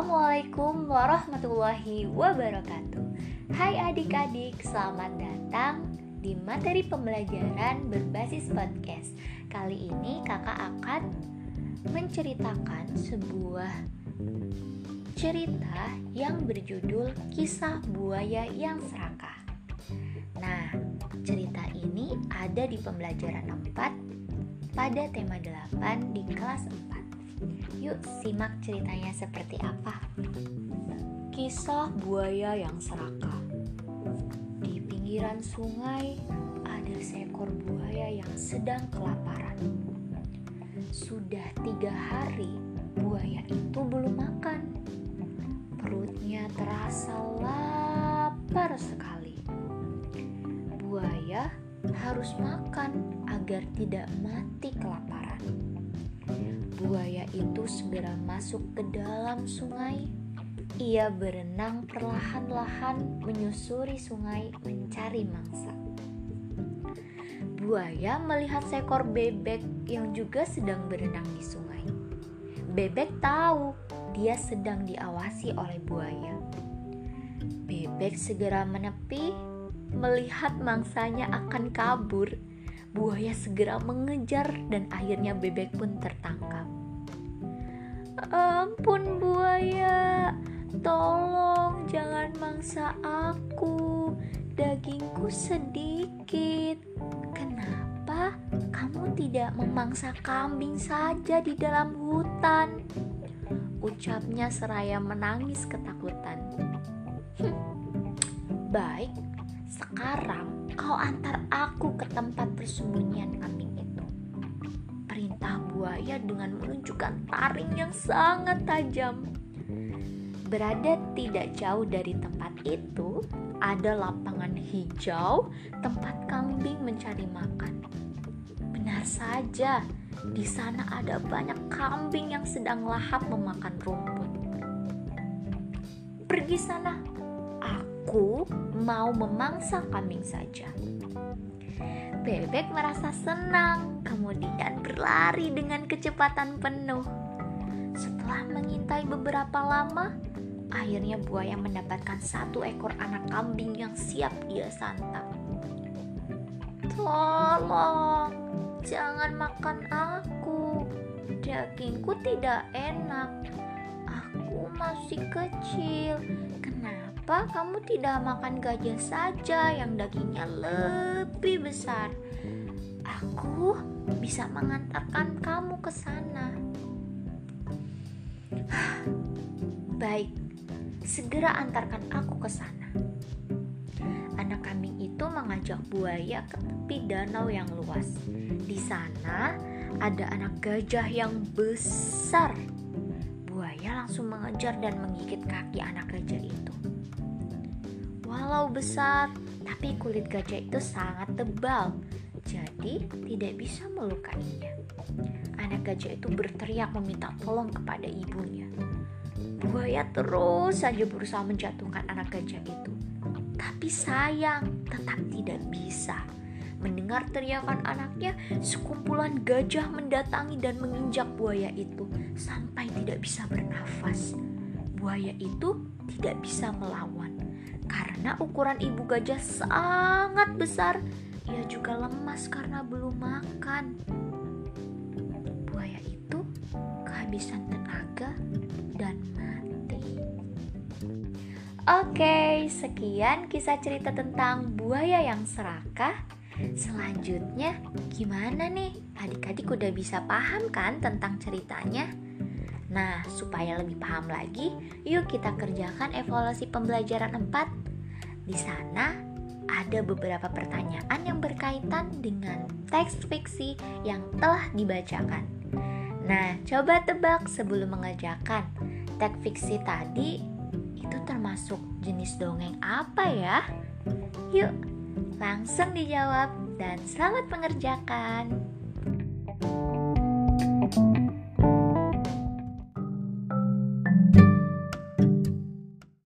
Assalamualaikum warahmatullahi wabarakatuh. Hai adik-adik, selamat datang di materi pembelajaran berbasis podcast. Kali ini kakak akan menceritakan sebuah cerita yang berjudul Kisah Buaya yang Serakah. Nah, cerita ini ada di pembelajaran 4 pada tema 8 di kelas 4 Yuk simak ceritanya seperti apa. Kisah buaya yang serakah. Di pinggiran sungai ada seekor buaya yang sedang kelaparan. Sudah tiga hari buaya itu belum makan. Perutnya terasa lapar sekali. Buaya harus makan agar tidak mati kelaparan. Buaya itu segera masuk ke dalam sungai. Ia berenang perlahan-lahan menyusuri sungai mencari mangsa. Buaya melihat seekor bebek yang juga sedang berenang di sungai. Bebek tahu dia sedang diawasi oleh buaya. Bebek segera menepi, melihat mangsanya akan kabur Buaya segera mengejar dan akhirnya bebek pun tertangkap. Ampun buaya, tolong jangan mangsa aku. Dagingku sedikit. Kenapa kamu tidak memangsa kambing saja di dalam hutan? Ucapnya seraya menangis ketakutan. Baik, sekarang kau antar aku ke tempat persembunyian kambing itu. Perintah buaya dengan menunjukkan taring yang sangat tajam. Berada tidak jauh dari tempat itu, ada lapangan hijau tempat kambing mencari makan. Benar saja, di sana ada banyak kambing yang sedang lahap memakan rumput. Pergi sana, Aku mau memangsa kambing saja. Bebek merasa senang, kemudian berlari dengan kecepatan penuh. Setelah mengintai beberapa lama, akhirnya buaya mendapatkan satu ekor anak kambing yang siap dia santap. Tolong, jangan makan aku. Dagingku tidak enak. Aku masih kecil. Kenapa? Kamu tidak makan gajah saja yang dagingnya lebih besar? Aku bisa mengantarkan kamu ke sana. Baik, segera antarkan aku ke sana. Anak kambing itu mengajak buaya ke tepi danau yang luas. Di sana ada anak gajah yang besar. Langsung mengejar dan menggigit kaki anak gajah itu. Walau besar, tapi kulit gajah itu sangat tebal, jadi tidak bisa melukainya. Anak gajah itu berteriak meminta tolong kepada ibunya. Buaya terus saja berusaha menjatuhkan anak gajah itu, tapi sayang tetap tidak bisa. Mendengar teriakan anaknya, sekumpulan gajah mendatangi dan menginjak buaya itu sampai tidak bisa bernafas. Buaya itu tidak bisa melawan karena ukuran ibu gajah sangat besar, ia juga lemas karena belum makan. Buaya itu kehabisan tenaga dan mati. Oke, sekian kisah cerita tentang buaya yang serakah. Selanjutnya, gimana nih? Adik-adik udah bisa paham kan tentang ceritanya? Nah, supaya lebih paham lagi, yuk kita kerjakan evaluasi pembelajaran 4. Di sana ada beberapa pertanyaan yang berkaitan dengan teks fiksi yang telah dibacakan. Nah, coba tebak sebelum mengerjakan. Teks fiksi tadi itu termasuk jenis dongeng apa ya? Yuk, langsung dijawab dan selamat mengerjakan.